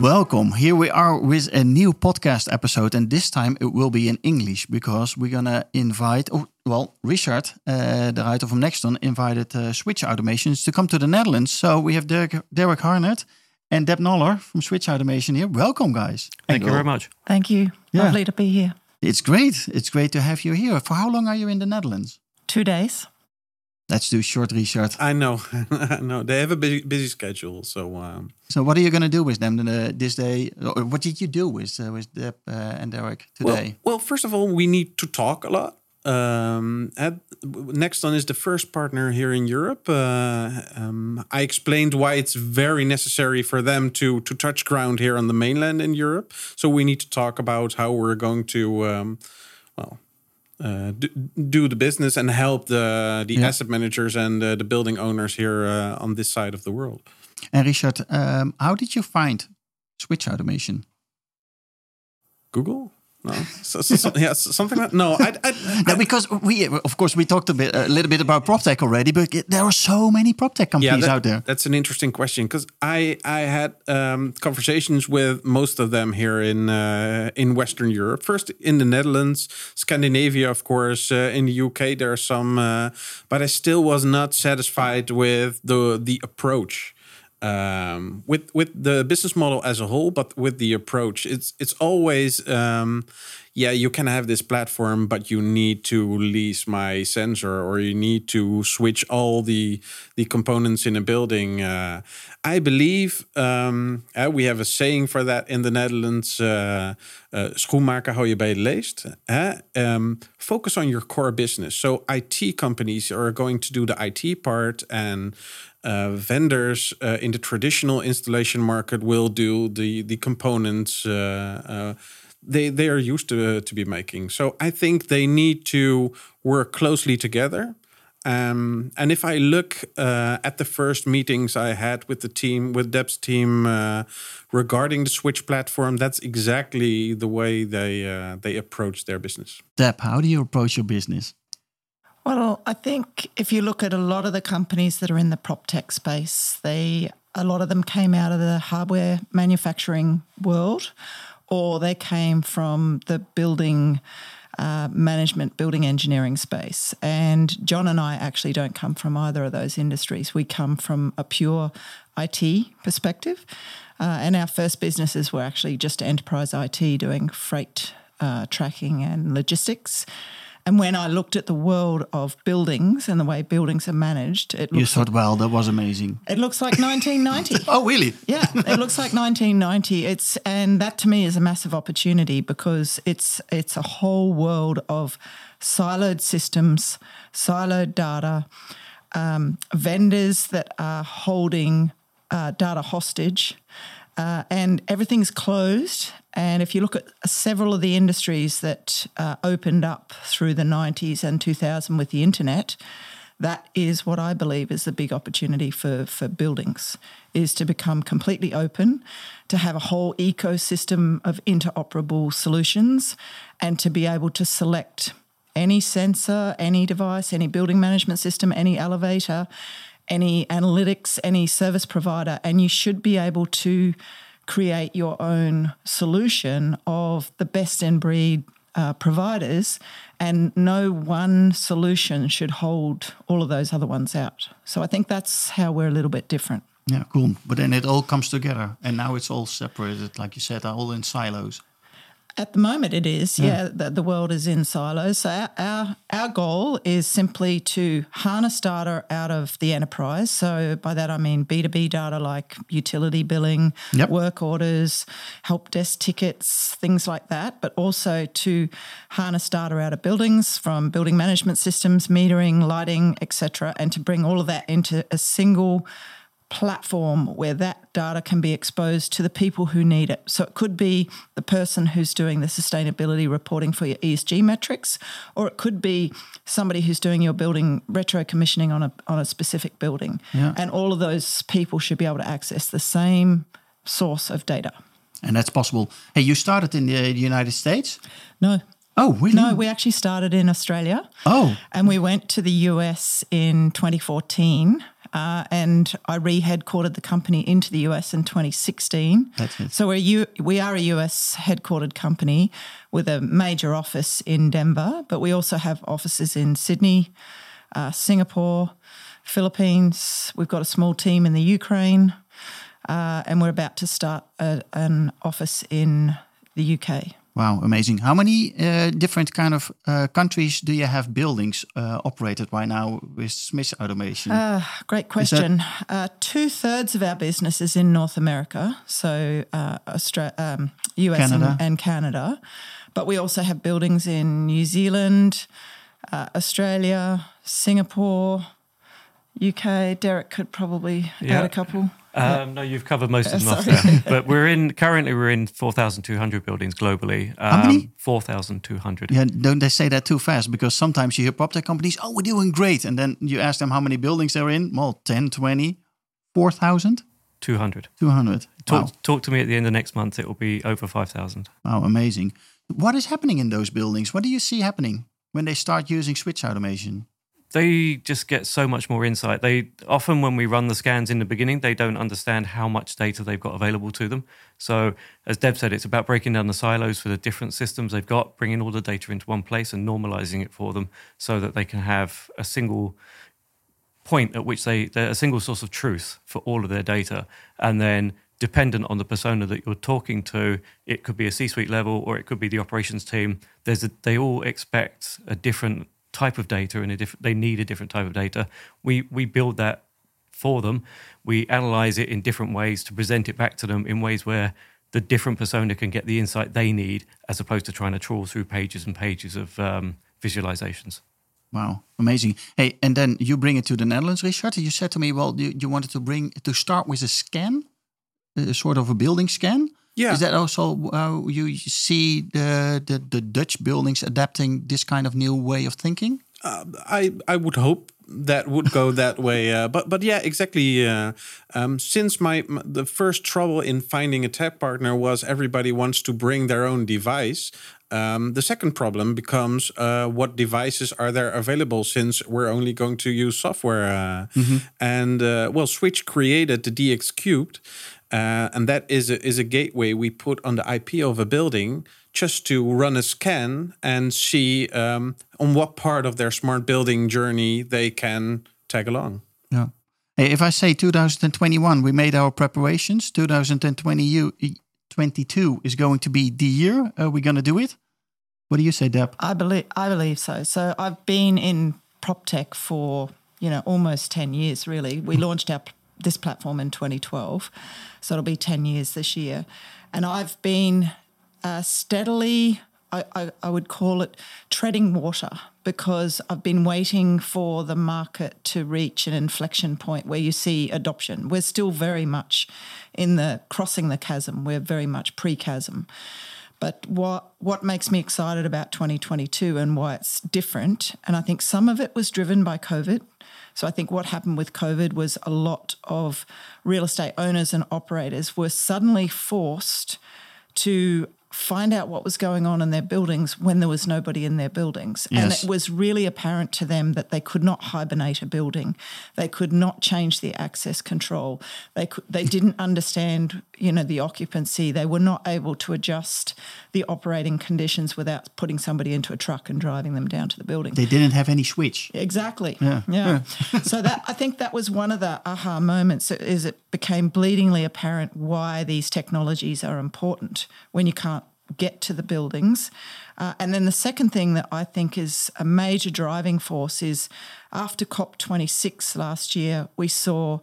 Welcome. Here we are with a new podcast episode, and this time it will be in English because we're gonna invite. Oh, well, Richard, uh, the writer from Nexton, invited uh, Switch Automations to come to the Netherlands. So we have Derek, Derek Harnett and Deb Noller from Switch Automation here. Welcome, guys. Thank you very much. Thank you. Yeah. Lovely to be here. It's great. It's great to have you here. For how long are you in the Netherlands? Two days. Let's do short, Richard. I know, I know. They have a busy, busy schedule, so um, So, what are you going to do with them uh, this day? What did you do with uh, with Deb uh, and Derek today? well, first of all, we need to talk a lot. Um, at, Nexton is the first partner here in Europe. Uh, um, I explained why it's very necessary for them to to touch ground here on the mainland in Europe. So we need to talk about how we're going to, um, well, uh, do, do the business and help the the Yeah. asset managers and uh, the building owners here uh, on this side of the world. And Richard, um, how did you find Switch Automation? Google? No, so, so, so- yeah, so- something like no. I, I, No, because we, of course, we talked a bit, a little bit about PropTech already, but there are so many PropTech companies that- out there. That's an interesting question because I I had um, conversations with most of them here in uh, in Western Europe. First in the Netherlands, Scandinavia, of course. Uh, in the UK, there are some, uh, but I still was not satisfied with the the approach. Um, with with the business model as a whole, but with the approach, it's it's always um, yeah, you can have this platform, but you need to lease my sensor, or you need to switch all the the components in a building. Uh, I believe um, uh, we have a saying for that in the Netherlands: uh, uh, "Schoenmaker hou je bij de leest." Um, focus on your core business. So IT companies are going to do the IT part, and uh, vendors uh, in the traditional installation market will do the the components. Uh, uh, they they are used to to be making. So I think they need to work closely together. Um, and if I look uh, at the first meetings I had with the team, with Deb's team, uh, regarding the Switch platform, that's exactly the way they they approach their business. Deb, how do you approach your business? Well, I think if you look at a lot of the companies that are in the prop tech space, they a lot of them came out of the hardware manufacturing world, or they came from the building uh, management, building engineering space. And John and I actually don't come from either of those industries. We come from a pure IT perspective. Uh, and our first businesses were actually just enterprise IT doing freight uh, tracking and logistics. And when I looked at the world of buildings and the way buildings are managed, it You thought, well, that was amazing. it looks like 1990. Oh, really? Yeah, it looks like 1990. It's and that to me is a massive opportunity because it's it's a whole world of siloed systems, siloed data, um, vendors that are holding uh, data hostage, uh, and everything's closed. And if you look at several of the industries that uh, opened up through the 90s and 2000 with the internet, that is what I believe is the big opportunity for, for buildings is to become completely open, to have a whole ecosystem of interoperable solutions, and to be able to select any sensor, any device, any building management system, any elevator, any analytics, any service provider, and you should be able to create your own solution of the best in breed uh, providers, and no one solution should hold all of those other ones out. So I think that's how we're a little bit different. Yeah, cool. But then it all comes together, and now it's all separated, like you said, all in silos. At the moment, it is. Hmm. Yeah, the, the world is in silos. So our, our our goal is simply to harness data out of the enterprise. So by that I mean B two B data like utility billing, Yep. work orders, help desk tickets, things like that. But also to harness data out of buildings from building management systems, metering, lighting, etc., and to bring all of that into a single platform where that data can be exposed to the people who need it. So it could be the person who's doing the sustainability reporting for your ESG metrics, or it could be somebody who's doing your building retro commissioning on a on a specific building. Yeah. And all of those people should be able to access the same source of data. And that's possible. Hey, you started in the United States? No. Oh, really? No, we actually started in Australia. Oh. And we went to the US in 2014. Uh, and I re-headquartered the company into the US in 2016. That's. So we're U- we are a US headquartered company with a major office in Denver, but we also have offices in Sydney, uh, Singapore, Philippines. We've got a small team in the Ukraine, uh, and we're about to start a, an office in the UK. Wow, amazing. How many uh, different kind of uh, countries do you have buildings uh, operated right now with Switch Automation? Uh, great question. Uh, Two thirds of our business is in North America, so uh, Austra- um, US Canada. And, and Canada. But we also have buildings in New Zealand, uh, Australia, Singapore, UK. Derek could probably Yeah. add a couple. Um, no, you've covered most of them off there. But we're in currently we're in four thousand two hundred buildings globally. Um, How many? Four thousand two hundred. yeah, don't they say that too fast? Because sometimes you hear prop tech companies, oh, we're doing great. And then you ask them how many buildings they're in. Well, 10, 20, 4,000, Two hundred. 200. Talk, Wow. talk to me at the end of next month. It will be over five thousand. wow, amazing. What is happening in those buildings? What do you see happening when they start using switch automation? They just get so much more insight. They often, when we run the scans in the beginning, they don't understand how much data they've got available to them. So, as Deb said, it's about breaking down the silos for the different systems they've got, bringing all the data into one place, and normalizing it for them, so that they can have a single point at which they they're a single source of truth for all of their data and then dependent on the persona that you're talking to it could be a c-suite level or it could be the operations team there's a, they all expect a different type of data and a different they need a different type of data we we build that for them we analyze it in different ways to present it back to them in ways where the different persona can get the insight they need as opposed to trying to trawl through pages and pages of um, visualizations Wow, amazing. Hey, and then you bring it to the Netherlands, Richard. You said to me, well, you, you wanted to bring to start with a scan, a sort of a building scan. Yeah. Is that also how you see the, the, the Dutch buildings adapting this kind of new way of thinking? Uh, I I would hope that would go that way. Uh, but but yeah, exactly. Uh, um, since my, m the first trouble in finding a tech partner was everybody wants to bring their own device. Um, the second problem becomes uh, what devices are there available since we're only going to use software. Uh, And uh, well, Switch created the DX Cubed, uh, and that is a, is a gateway we put on the IP of a building just to run a scan and see um, on what part of their smart building journey they can tag along. Yeah. If I say 2021, we made our preparations. 2022 is going to be the year. Are we going to do it? What do you say, Deb? I believe I believe so. So I've been in prop tech for you know almost ten years. Really, we launched our this platform in 2012, so it'll be ten years this year, and I've been uh, steadily. I, I, I would call it treading water because I've been waiting for the market to reach an inflection point where you see adoption. We're still very much in the crossing the chasm. We're very much pre-chasm. But what what makes me excited about 2022 and why it's different, and I think some of it was driven by COVID. So I think what happened with COVID was a lot of real estate owners and operators were suddenly forced to find out what was going on in their buildings when there was nobody in their buildings. And it was really apparent to them that they could not hibernate a building. They could not change the access control. They could, they didn't understand, you know, the occupancy. They were not able to adjust the operating conditions without putting somebody into a truck and driving them down to the building. They didn't have any switch. Exactly. Yeah. Yeah. so that I think that was one of the aha moments is it became bleedingly apparent why these technologies are important when you can't get to the buildings. Uh, and then the second thing that I think is a major driving force is after COP26 last year, we saw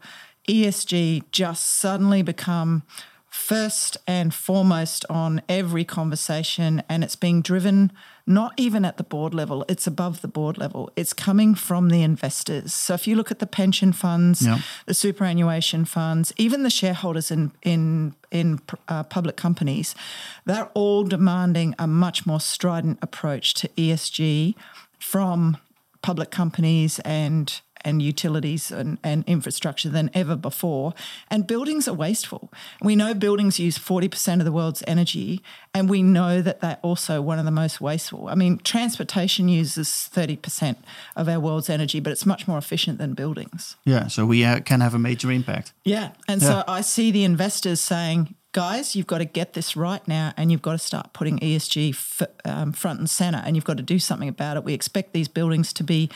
ESG just suddenly become first and foremost on every conversation, and it's being driven not even at the board level, it's above the board level. It's coming from the investors. So if you look at the pension funds, Yeah. the superannuation funds, even the shareholders in in in uh, public companies, they're all demanding a much more strident approach to ESG from public companies and and utilities and, and infrastructure than ever before. And buildings are wasteful. We know buildings use 40% of the world's energy, and we know that they're also one of the most wasteful. I mean, transportation uses 30% of our world's energy, but it's much more efficient than buildings. Yeah, so we uh, can have a major impact. Yeah. And so I see the investors saying, guys, you've got to get this right now and you've got to start putting ESG f- um, front and center and you've got to do something about it. We expect these buildings to be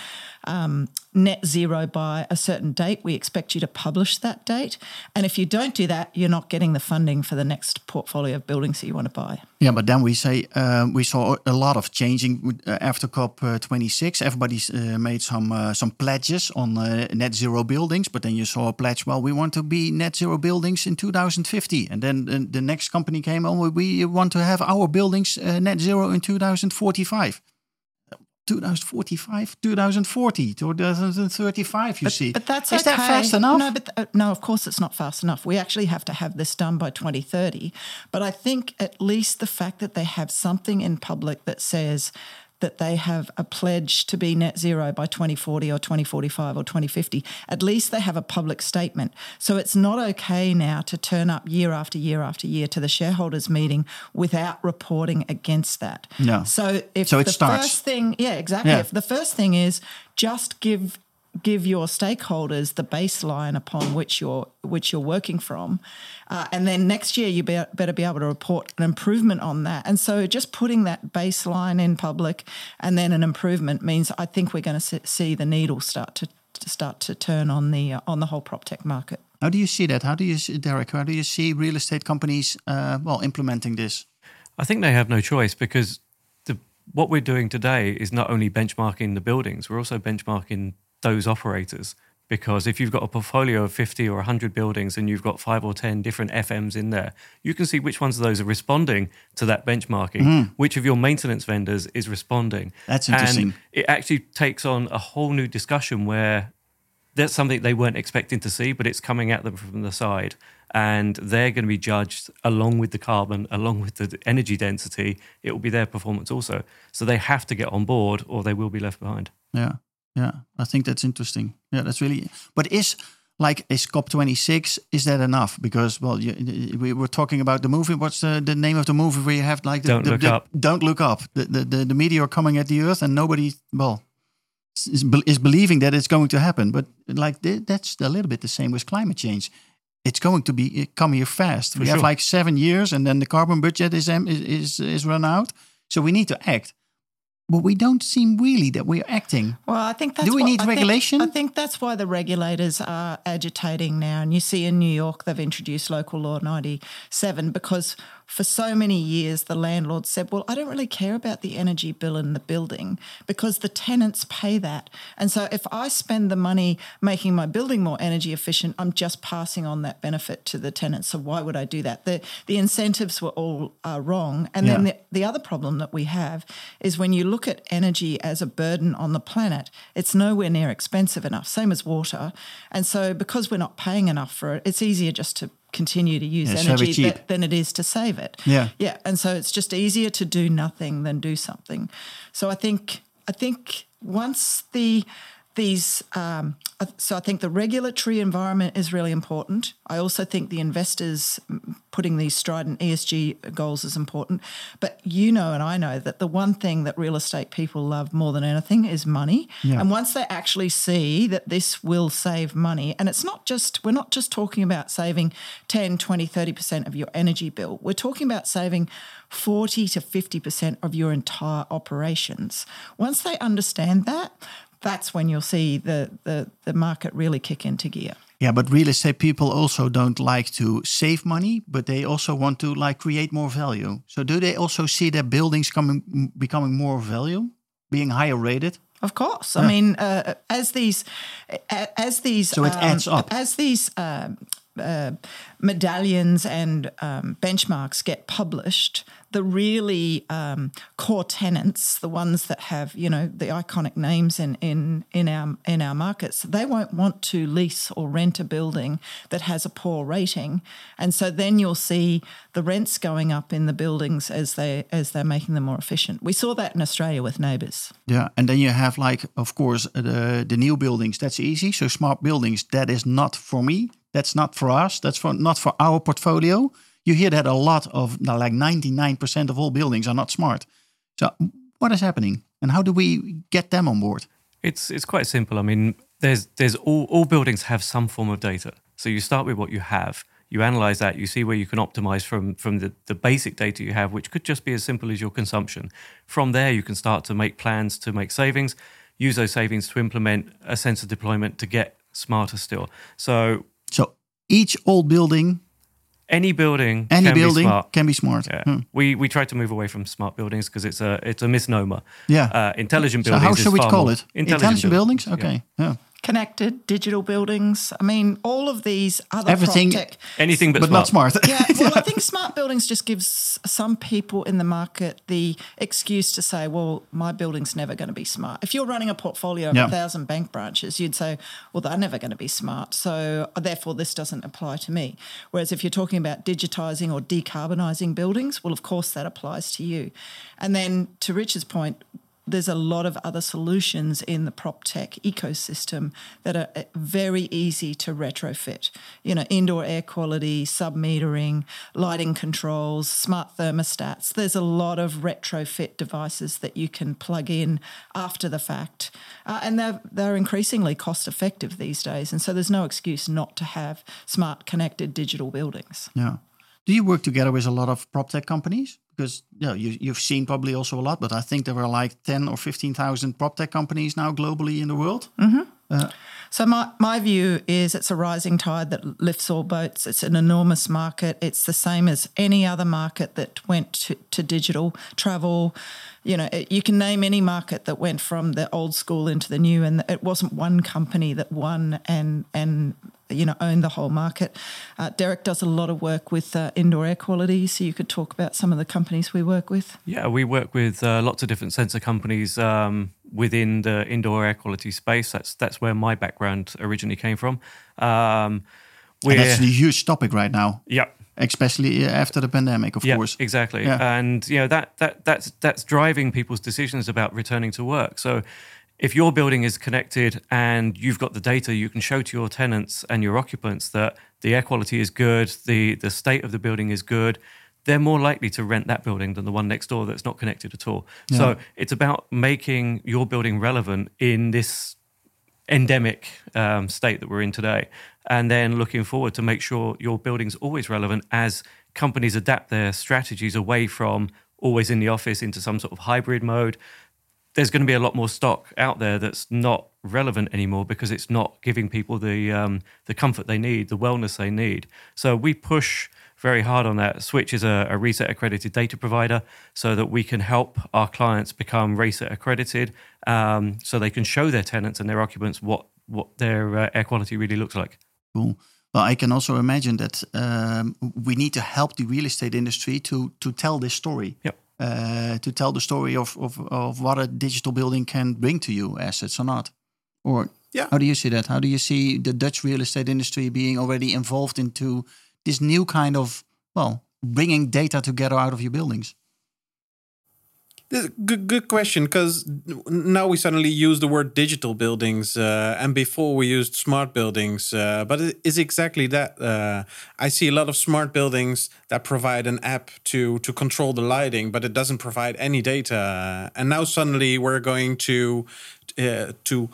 um, net zero by a certain date. We expect you to publish that date. And if you don't do that, you're not getting the funding for the next portfolio of buildings that you want to buy. Yeah, but then we say um, we saw a lot of changing uh, after COP uh, 26. Everybody's uh, made some uh, some pledges on uh, net zero buildings, but then you saw a pledge. Well, we want to be net zero buildings in 2050, and then the next company came on. We want to have our buildings net zero in 2045. 2045, 2040, 2035. You see, But that's is okay. that fast enough? No, but uh, no, of course it's not fast enough. We actually have to have this done by 2030. But I think at least the fact that they have something in public that says that they have a pledge to be net zero by 2040 or 2045 or 2050. At least they have a public statement. So it's not okay now to turn up year after year after year to the shareholders meeting without reporting against that. No. So if So it the starts. first thing, yeah, exactly. Yeah. If the first thing is just give give your stakeholders the baseline upon which you're which you're working from, uh, and then next year you be, better be able to report an improvement on that. And so just putting that baseline in public and then an improvement means I think we're going to see the needle start to, to start to turn on the uh, on the whole prop tech market. How do you see that? How do you, see, Derek? How do you see real estate companies, uh, well, implementing this? I think they have no choice because the, what we're doing today is not only benchmarking the buildings, we're also benchmarking those operators. Because if you've got a portfolio of 50 or 100 buildings and you've got five or 10 different FMs in there, you can see which ones of those are responding to that benchmarking, mm-hmm. which of your maintenance vendors is responding. That's interesting. And it actually takes on a whole new discussion where that's something they weren't expecting to see, but it's coming at them from the side. And they're going to be judged along with the carbon, along with the energy density. It will be their performance also. So they have to get on board or they will be left behind. Yeah, yeah. I think that's interesting. Yeah, that's really. But is like is COP twenty six? Is that enough? Because well, you, we were talking about the movie. What's the, the name of the movie where you have like the, Don't the, Look the- Up. Don't look up. The, the the the meteor coming at the Earth and nobody well is, is believing that it's going to happen. But like th- that's a little bit the same with climate change. It's going to be come here fast. we have sure. like seven years, and then the carbon budget is is is, is run out. So we need to act. But we don't seem really that we're acting. Well, I think that's Do we what- need I think- regulation? I think that's why the regulators are agitating now. And you see in New York, they've introduced Local Law 97 because for so many years, the landlord said, Well, I don't really care about the energy bill in the building because the tenants pay that. And so if I spend the money making my building more energy efficient, I'm just passing on that benefit to the tenants. So why would I do that? The, the incentives were all uh, wrong. And then the, the other problem that we have is when you look at energy as a burden on the planet, it's nowhere near expensive enough, same as water. And so, because we're not paying enough for it, it's easier just to continue to use Yeah, energy cheap. tha- than it is to save it. Yeah. Yeah. And so it's just easier to do nothing than do something. So I think I think once the these um, uh, so I think the regulatory environment is really important. I also think the investors mm, putting these strident ESG goals is important. But you know, and I know that the one thing that real estate people love more than anything is money. Yeah. And once they actually see that this will save money, and it's not just, we're not just talking about saving 10, 20, 30% of your energy bill. We're talking about saving 40 to 50% of your entire operations. Once they understand that, that's when you'll see the, the, the market really kick into gear. Yeah, but real estate people also don't like to save money, but they also want to like create more value. So do they also see their buildings coming becoming more value, being higher rated? Of course. I mean, uh, as these, as these, So it adds up. As these um, uh, medallions and um, benchmarks get published, the really um, core tenants, the ones that have you know the iconic names in in in our in our markets, they won't want to lease or rent a building that has a poor rating, and so then you'll see the rents going up in the buildings as they as they're making them more efficient. We saw that in Australia with NABERS. Yeah, and then you have like, of course, the the new buildings. That's easy. So smart buildings. That is not for me. That's not for us. That's for not for our portfolio. You hear that a lot of like ninety nine percent of all buildings are not smart. So what is happening, and how do we get them on board? It's it's quite simple. I mean, there's there's all all buildings have some form of data. So you start with what you have. You analyze that. You see where you can optimize from from the, the basic data you have, which could just be as simple as your consumption. From there, you can start to make plans to make savings. Use those savings to implement a sensor deployment to get smarter still. So So each old building, any building, any can building be smart. can be smart. Yeah. Hmm. We we try to move away from smart buildings because it's a it's a misnomer. Yeah. Uh, intelligent So buildings. how is should we call it? Intelligent, buildings. Okay. Yeah. Connected digital buildings. I mean, all of these other Everything- tech. Anything but, But not smart. yeah, well, I think smart buildings just gives some people in the market the excuse to say, "Well, my building's never going to be smart." If you're running a portfolio of Yeah. a thousand bank branches, you'd say, "Well, they're never going to be smart, so uh, therefore this doesn't apply to me." Whereas if you're talking about digitizing or decarbonising buildings, well, of course that applies to you. And then to Rich's point, there's a lot of other solutions in the prop tech ecosystem that are uh, very easy to retrofit. You know, indoor air quality, sub-metering, lighting controls, smart thermostats. There's a lot of retrofit devices that you can plug in after the fact, uh, and they're they're increasingly cost effective these days. And so there's no excuse not to have smart, connected digital buildings. Yeah. Do you work together with a lot of prop tech companies? Because yeah, you, you've seen probably also a lot, but I think there were like ten or fifteen thousand prop tech companies now globally in the world. Mm-hmm. Uh, so my, my view is it's a rising tide that lifts all boats. It's an enormous market. It's the same as any other market that went to, to digital travel. You know, it, you can name any market that went from the old school into the new, and it wasn't one company that won and and you know owned the whole market. Uh, Derek does a lot of work with uh, indoor air quality, so you could talk about some of the companies we work with. Yeah, we work with uh, lots of different sensor companies um, within the indoor air quality space. That's that's where my background originally came from. Um, And that's a huge topic right now, yeah, especially after the pandemic, of yeah, course. exactly. Yeah. And you know that that that's that's driving people's decisions about returning to work. So if your building is connected and you've got the data, you can show to your tenants and your occupants that the air quality is good, the the state of the building is good. They're more likely to rent that building than the one next door that's not connected at all. So it's about making your building relevant in this endemic um, state that we're in today, and then looking forward to make sure your building's always relevant as companies adapt their strategies away from always in the office into some sort of hybrid mode. There's going to be a lot more stock out there that's not relevant anymore because it's not giving people the um, the comfort they need, the wellness they need. So we push very hard on that. Switch is a, a RESET accredited data provider so that we can help our clients become RESET accredited um, so they can show their tenants and their occupants what, what their uh, air quality really looks like. Cool. Well, I can also imagine that um, we need to help the real estate industry to to tell this story. Yep. Uh, to tell the story of, of of what a digital building can bring to you, assets or not. Or Yeah. how do you see that? How do you see the Dutch real estate industry being already involved into this new kind of well, bringing data together out of your buildings? Good, good question because now we suddenly use the word digital buildings, uh, and before we used smart buildings. Uh, but it is exactly that. Uh, I see a lot of smart buildings that provide an app to to control the lighting, but it doesn't provide any data. And now suddenly we're going to uh, to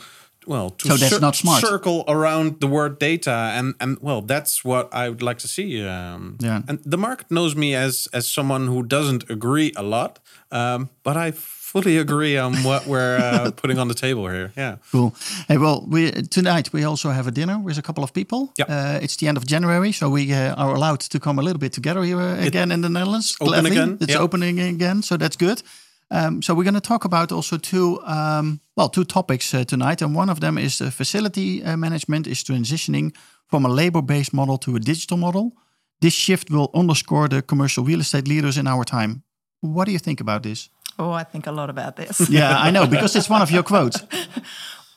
well to So that's not smart. circle around the word data, and and well, that's what I would like to see. Um, Yeah. and the market knows me as as someone who doesn't agree a lot, um, but I fully agree on what we're uh, putting on the table here. Yeah. Cool. Hey, well, we tonight we also have a dinner with a couple of people. Yep. Uh, it's the end of January, so we uh, are allowed to come a little bit together here uh, again in the Netherlands. Open Gladly. again, It's yep. opening again, so that's good. Um, so we're going to talk about also two, um, well, two topics uh, tonight, and one of them is uh, facility uh, management is transitioning from a labor-based model to a digital model. This shift will underscore the commercial real estate leaders in our time. What do you think about this? Oh, I think a lot about this. Yeah, I know because it's one of your quotes.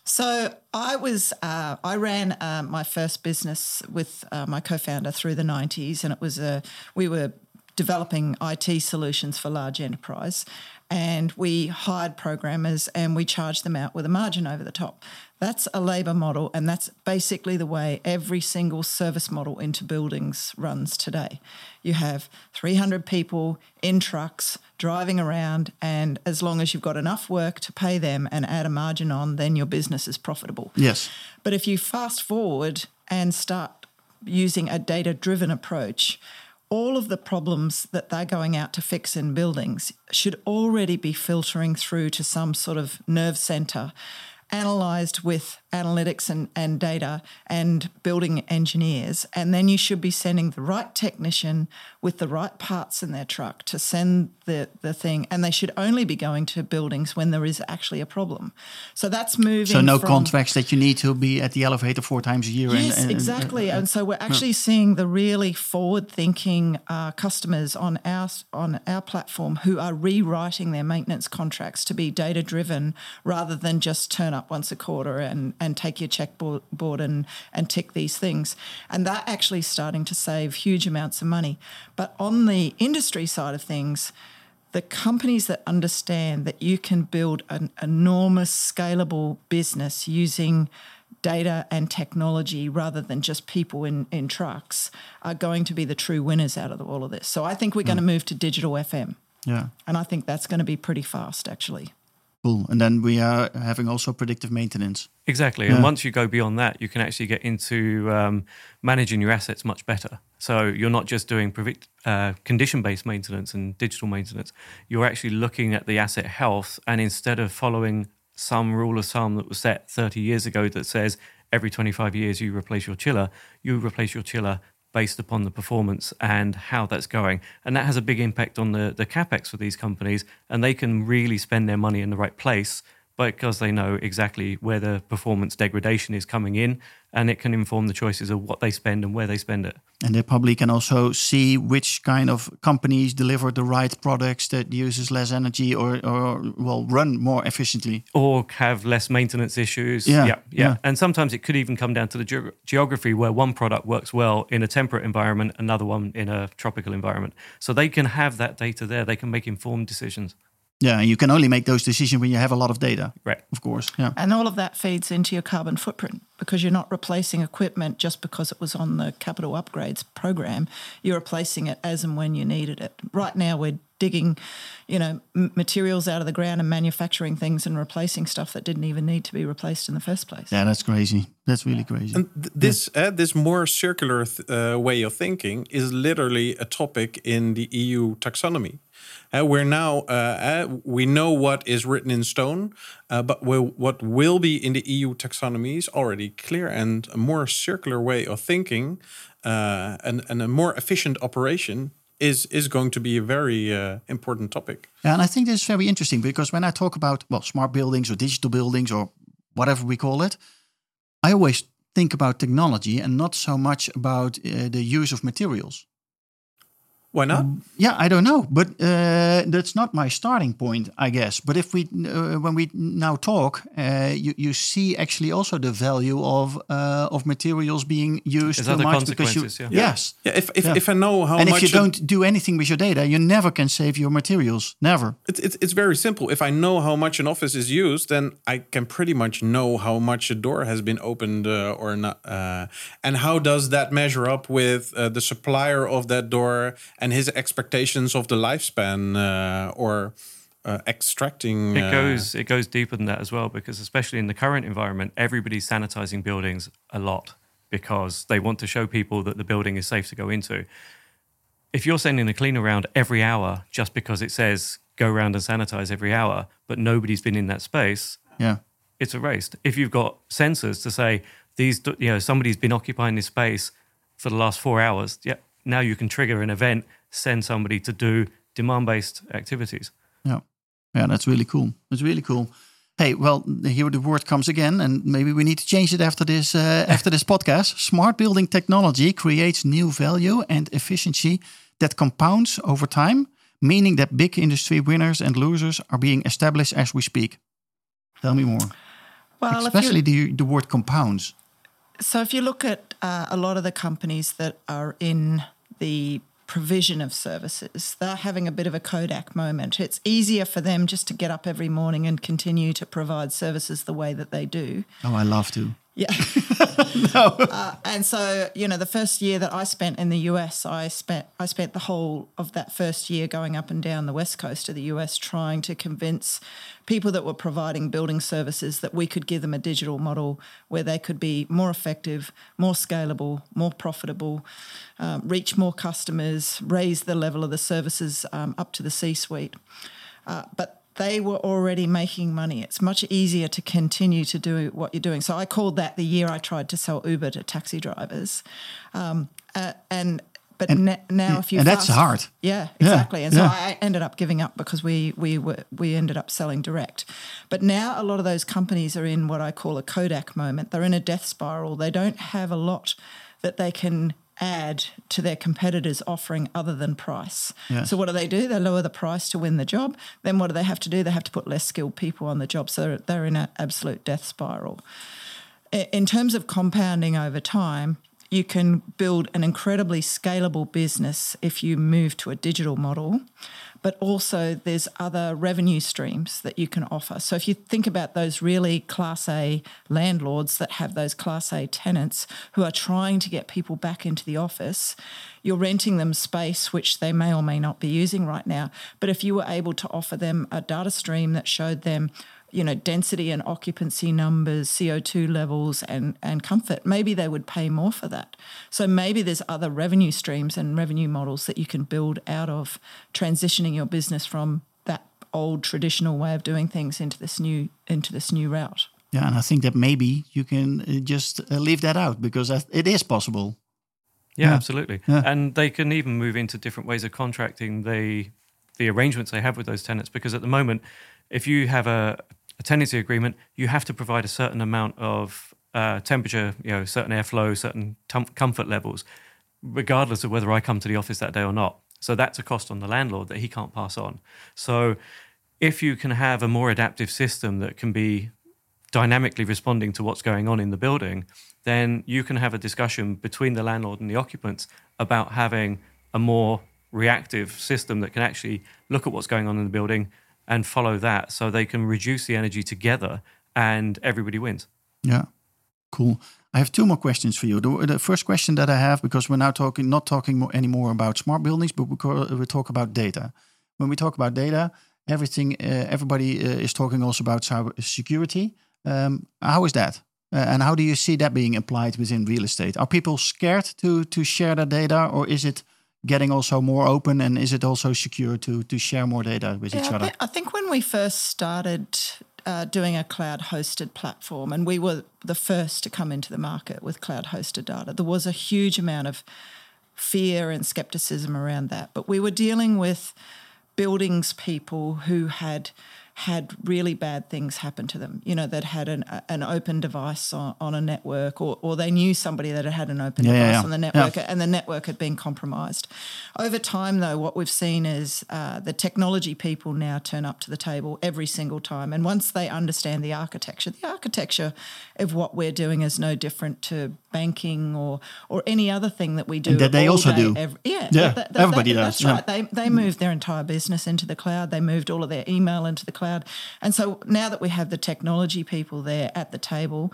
So I was uh, I ran uh, my first business with uh, my co-founder through the '90s, and it was a we were developing IT solutions for large enterprise, and we hired programmers and we charged them out with a margin over the top. That's a labor model, and that's basically the way every single service model into buildings runs today. You have 300 people in trucks driving around, and as long as you've got enough work to pay them and add a margin on, then your business is profitable. Yes. But if you fast forward and start using a data driven approach, all of the problems that they're going out to fix in buildings should already be filtering through to some sort of nerve center analyzed with analytics and, and data and building engineers. And then you should be sending the right technician with the right parts in their truck to send the, the thing. And they should only be going to buildings when there is actually a problem. So that's moving. So no from, contracts that you need to be at the elevator four times a year. Yes, and, and, exactly. And so we're actually seeing the really forward-thinking uh, customers on our on our platform who are rewriting their maintenance contracts to be data-driven rather than just turn up once a quarter and and take your checkboard and and tick these things. And that actually starting to save huge amounts of money. But on the industry side of things the companies that understand that you can build an enormous scalable business using data and technology rather than just people in, in trucks are going to be the true winners out of all of this. So I think we're going to hmm. move to digital FM. Yeah. And I think that's going to be pretty fast, actually. Cool. And then we are having also predictive maintenance. Exactly. Yeah. And once you go beyond that, you can actually get into um, managing your assets much better. So you're not just doing predict, uh, condition based maintenance and digital maintenance, you're actually looking at the asset health. And instead of following some rule of thumb that was set 30 years ago that says every 25 years you replace your chiller, you replace your chiller based upon the performance and how that's going. And that has a big impact on the, the capex for these companies. And they can really spend their money in the right place because they know exactly where the performance degradation is coming in and it can inform the choices of what they spend and where they spend it. And they probably can also see which kind of companies deliver the right products that uses less energy or, or well run more efficiently. Or have less maintenance issues. Yeah, yeah. yeah. And sometimes it could even come down to the ge- geography where one product works well in a temperate environment, another one in a tropical environment. So they can have that data there. They can make informed decisions. Yeah, you can only make those decisions when you have a lot of data. Right. Of course. Yeah. And all of that feeds into your carbon footprint because you're not replacing equipment just because it was on the capital upgrades program. You're replacing it as and when you needed it. Right now, we're digging, you know, m- materials out of the ground and manufacturing things and replacing stuff that didn't even need to be replaced in the first place. Yeah, that's crazy. That's really crazy. And th- this uh, this more circular th- uh, way of thinking is literally a topic in the EU taxonomy. Uh, we're now uh, uh, we know what is written in stone, uh, but what will be in the EU taxonomy is already clear and a more circular way of thinking uh, and, and a more efficient operation is is going to be a very uh, important topic. Yeah, and I think this is very interesting because when I talk about well, smart buildings or digital buildings or whatever we call it, I always think about technology and not so much about uh, the use of materials. Why not? Yeah, I don't know, but uh, that's not my starting point, I guess. But if we, uh, when we now talk, uh, you you see actually also the value of uh, of materials being used There's too other much because you, consequences, yeah. yes, Yeah, if if, Yeah. if I know how and much if you don't do anything with your data, you never can save your materials, never. It's, it's it's very simple. If I know how much an office is used, then I can pretty much know how much a door has been opened uh, or not. Uh, and how does that measure up with uh, the supplier of that door and his expectations of the lifespan uh, or uh, extracting? It uh, goes it goes deeper than that as well because especially in the current environment, everybody's sanitizing buildings a lot because they want to show people that the building is safe to go into. If you're sending a cleaner around every hour just because it says go around and sanitize every hour, but nobody's been in that space, Yeah, it's erased. If you've got sensors to say these, you know, somebody's been occupying this space for the last four hours, yeah, now you can trigger an event, send somebody to do demand-based activities. yeah, yeah. That's really cool. That's really cool. Hey, well, here the word comes again, and maybe we need to change it after this uh, after this podcast. Smart building technology creates new value and efficiency that compounds over time, meaning that big industry winners and losers are being established as we speak. Tell me more. Well, especially the the word compounds. So, if you look at uh, a lot of the companies that are in the provision of services. They're having a bit of a Kodak moment. It's easier for them just to get up every morning and continue to provide services the way that they do. Oh, I love to. Yeah. no. Uh, and so, you know, the first year that I spent in the US, I spent I spent the whole of that first year going up and down the west coast of the US trying to convince people that were providing building services that we could give them a digital model where they could be more effective, more scalable, more profitable, um, reach more customers, raise the level of the services um, up to the C-suite. Uh, but they were already making money. It's much easier to continue to do what you're doing. So I called that the year I tried to sell Uber to taxi drivers. Um, uh, and but and, now if you and that's hard. Yeah, exactly. Yeah, and so yeah. I ended up giving up because we we were we ended up selling direct. But now a lot of those companies are in what I call a Kodak moment. They're in a death spiral. They don't have a lot that they can add to their competitors offering other than price. Yes. So what do they do? They lower the price to win the job. Then what do they have to do? They have to put less skilled people on the job. So they're, they're in an absolute death spiral. In terms of compounding over time, you can build an incredibly scalable business if you move to a digital model but also there's other revenue streams that you can offer. So if you think about those really class A landlords that have those class A tenants who are trying to get people back into the office, you're renting them space which they may or may not be using right now. But if you were able to offer them a data stream that showed them you know, density and occupancy numbers, CO2 levels, and, and comfort, maybe they would pay more for that. So maybe there's other revenue streams and revenue models that you can build out of transitioning your business from that old traditional way of doing things into this new into this new route. Yeah, and I think that maybe you can uh, just uh, leave that out because it is possible. Yeah, Yeah. absolutely. Yeah. And they can even move into different ways of contracting the the arrangements they have with those tenants. Because at the moment, if you have a, a tenancy agreement, you have to provide a certain amount of uh, temperature, you know, certain airflow, certain tum- comfort levels, regardless of whether I come to the office that day or not. So that's a cost on the landlord that he can't pass on. So if you can have a more adaptive system that can be dynamically responding to what's going on in the building, then you can have a discussion between the landlord and the occupants about having a more reactive system that can actually look at what's going on in the building and follow that so they can reduce the energy together and everybody wins. Yeah, cool. I have two more questions for you. The, the first question that I have, because we're now talking not talking more, anymore about smart buildings, but we, we talk about data. When we talk about data, everything, uh, everybody uh, is talking also about cyber security. Um, how is that? Uh, and how do you see that being applied within real estate? Are people scared to to share that data, or is it getting also more open? And is it also secure to to share more data with each Yeah, I, other? I think when we first started uh, doing a cloud hosted platform, and we were the first to come into the market with cloud hosted data, there was a huge amount of fear and skepticism around that. But we were dealing with buildings people who had had really bad things happen to them. You know, that had an an open device on, on a network, or or they knew somebody that had had an open Yeah, yeah, device yeah. on the Yeah. network, and the network had been compromised. Over time, though, what we've seen is uh, the technology people now turn up to the table every single time, and once they understand the architecture, the architecture of what we're doing is no different to banking or or any other thing that we do. And that they also day, do. every- yeah, Yeah, that- that- everybody that- does, That's yeah. right. They they moved their entire business into the cloud. They moved all of their email into the cloud, and so now that we have the technology people there at the table.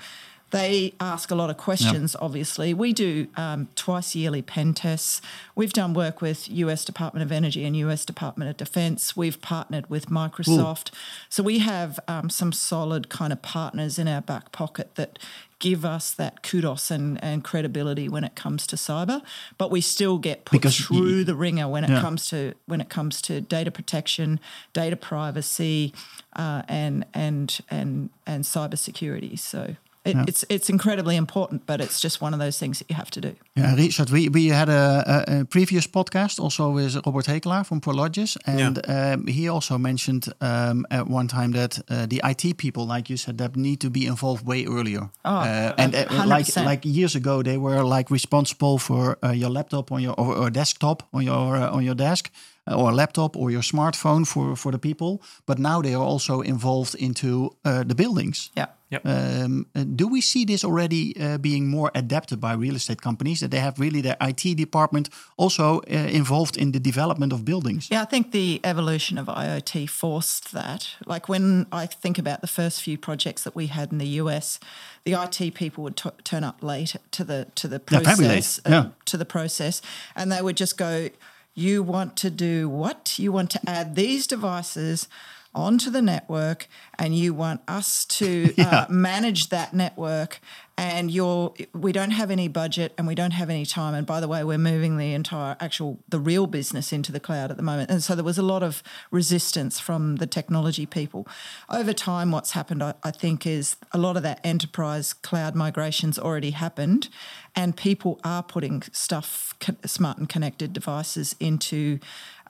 They ask a lot of questions, obviously. We do um, twice yearly pen tests. We've done work with US Department of Energy and US Department of Defense. We've partnered with Microsoft. So we have um, some solid kind of partners in our back pocket that give us that kudos and, and credibility when it comes to cyber. But we still get put Because through the ringer when it Yeah. comes to when it comes to data protection, data privacy, uh, and and and and cybersecurity. So It, It's it's incredibly important, but it's just one of those things that you have to do. Yeah, Richard, we, we had a, a, a previous podcast also with Robert Hekelaar from Prologis, and yeah. um, he also mentioned um, at one time that uh, the IT people, like you said, that need to be involved way earlier. Oh, uh, and uh, like like years ago, they were like responsible for uh, your laptop on your or, or desktop on your uh, on your desk or a laptop or your smartphone for for the people. But now they are also involved into uh, the buildings. Yeah. Yep. Um, uh, do we see this already uh, being more adapted by real estate companies that they have really their IT department also uh, involved in the development of buildings? Yeah, I think the evolution of IoT forced that. Like when I think about the first few projects that we had in the US, the IT people would t- turn up late to the to the process, yeah, yeah. to the process, and they would just go you want to do what? You want to add these devices onto the network and you want us to yeah. uh, manage that network and you're we don't have any budget and we don't have any time. And by the way we're moving the entire actual the real business into the cloud at the moment. And so there was a lot of resistance from the technology people. Over time what's happened I, I think is a lot of that enterprise cloud migrations already happened and people are putting stuff smart and connected devices into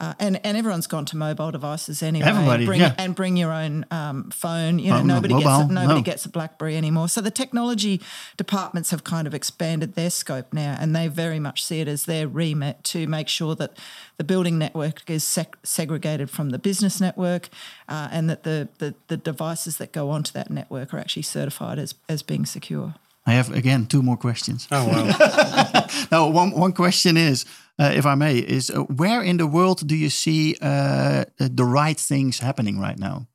uh, and and everyone's gone to mobile devices anyway. Everybody, bring, yeah. and bring your own um, phone. You know, um, nobody mobile, gets a, nobody no. gets a BlackBerry anymore. So the technology departments have kind of expanded their scope now, and they very much see it as their remit to make sure that the building network is seg- segregated from the business network, uh, and that the, the the devices that go onto that network are actually certified as as being secure. I have again two more questions. Oh wow! now, one one question is, uh, if I may, is uh, where in the world do you see uh, the right things happening right now?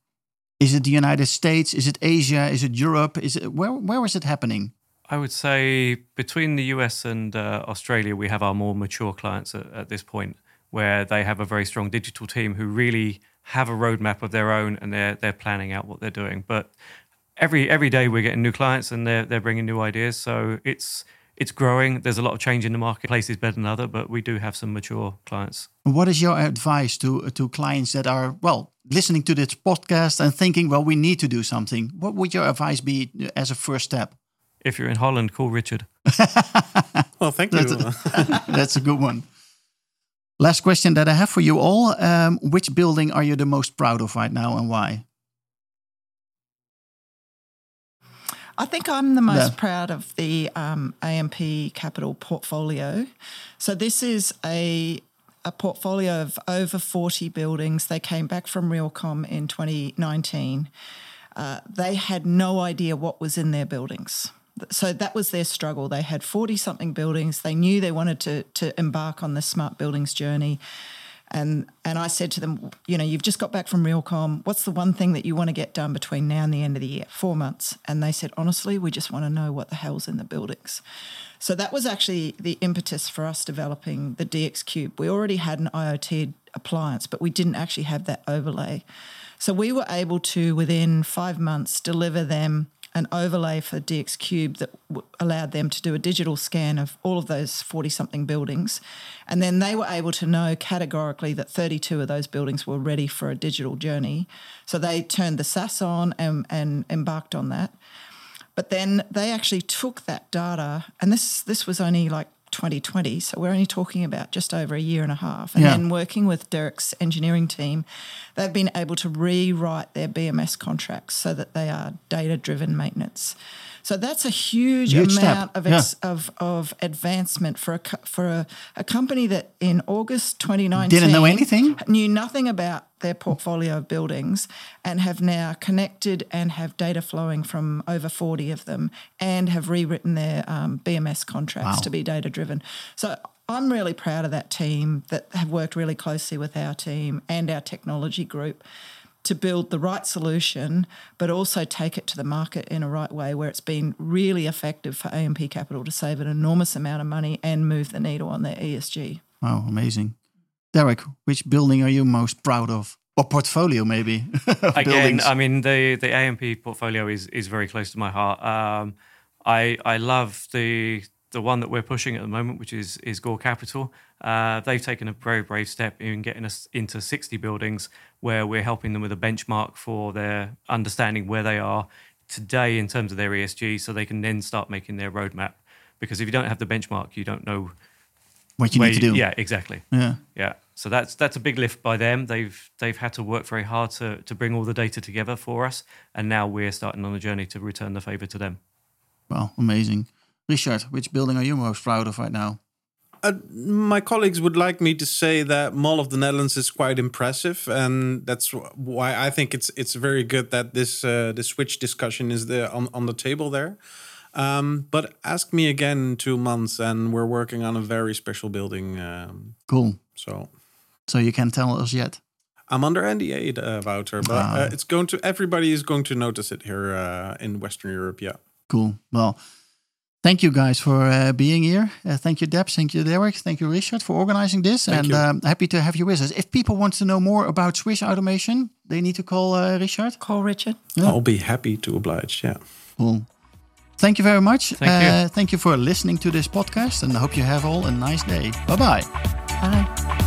Is it the United States? Is it Asia? Is it Europe? Is it where? Where is it happening? I would say between the US and uh, Australia, we have our more mature clients at, at this point, where they have a very strong digital team who really have a roadmap of their own and they're they're planning out what they're doing. But every every day we're getting new clients and they're they're bringing new ideas. So it's it's growing. There's a lot of change in the market. Places better than other, but we do have some mature clients. What is your advice to to clients that are well listening to this podcast and thinking, well, we need to do something? What would your advice be as a first step? If you're in Holland, call Richard. well, thank you. That's a, that's a good one. Last question that I have for you all: um, Which building are you the most proud of right now, and why? I think I'm the most yeah. proud of the um, AMP Capital portfolio. So this is a a portfolio of over 40 buildings. They came back from Realcomm in 2019. Uh, they had no idea what was in their buildings. So that was their struggle. They had 40 something buildings. They knew they wanted to, to embark on the smart buildings journey. And and I said to them, you know, you've just got back from Realcomm. What's the one thing that you want to get done between now and the end of the year? Four months. And they said, honestly, we just want to know what the hell's in the buildings. So that was actually the impetus for us developing the DX Cube. We already had an IoT appliance, but we didn't actually have that overlay. So we were able to, within five months, deliver them an overlay for DX Cube that w- allowed them to do a digital scan of all of those 40 something buildings. And then they were able to know categorically that 32 of those buildings were ready for a digital journey. So they turned the SaaS on and, and embarked on that. But then they actually took that data, and this this was only like 2020. So we're only talking about just over a year and a half. And yeah. then working with Derek's engineering team, they've been able to rewrite their BMS contracts so that they are data driven maintenance. So that's a huge, huge amount of, ex- yeah. of of advancement for a for a, a company that in August 2019 didn't know anything, knew nothing about their portfolio of buildings, and have now connected and have data flowing from over 40 of them, and have rewritten their um, BMS contracts wow. to be data driven. So I'm really proud of that team that have worked really closely with our team and our technology group to build the right solution, but also take it to the market in a right way where it's been really effective for AMP Capital to save an enormous amount of money and move the needle on their ESG. Wow, amazing. Derek, which building are you most proud of? Or portfolio, maybe? Again, buildings? I mean, the, the AMP portfolio is, is very close to my heart. Um, I, I love the the one that we're pushing at the moment, which is is Gore Capital. Uh, they've taken a very brave step in getting us into 60 buildings, where we're helping them with a benchmark for their understanding where they are today in terms of their ESG, so they can then start making their roadmap. Because if you don't have the benchmark, you don't know What you need to do. Yeah, exactly. Yeah. Yeah. So that's that's a big lift by them. They've they've had to work very hard to to bring all the data together for us, and now we're starting on a journey to return the favor to them. Well, amazing. Richard, which building are you most proud of right now? Uh, my colleagues would like me to say that Mall of the Netherlands is quite impressive, and that's why I think it's it's very good that this uh, the switch discussion is there on, on the table there. Um, but ask me again in two months, and we're working on a very special building. Um, Cool. so So you can't tell us yet. I'm under NDA, uh, Wouter, but Ah. uh, it's going to everybody is going to notice it here uh, in Western Europe. Yeah. Cool. Well, thank you guys for uh, being here. Uh, thank you, Debs. Thank you, Derek. Thank you, Richard, for organizing this. Thank and. Um, happy to have you with us. If people want to know more about Switch Automation, they need to call uh, Richard. Call Richard. Yeah. I'll be happy to oblige. Yeah. Cool. Thank you very much. Thank you. Uh, thank you for listening to this podcast, and I hope you have all a nice day. Bye bye. Bye.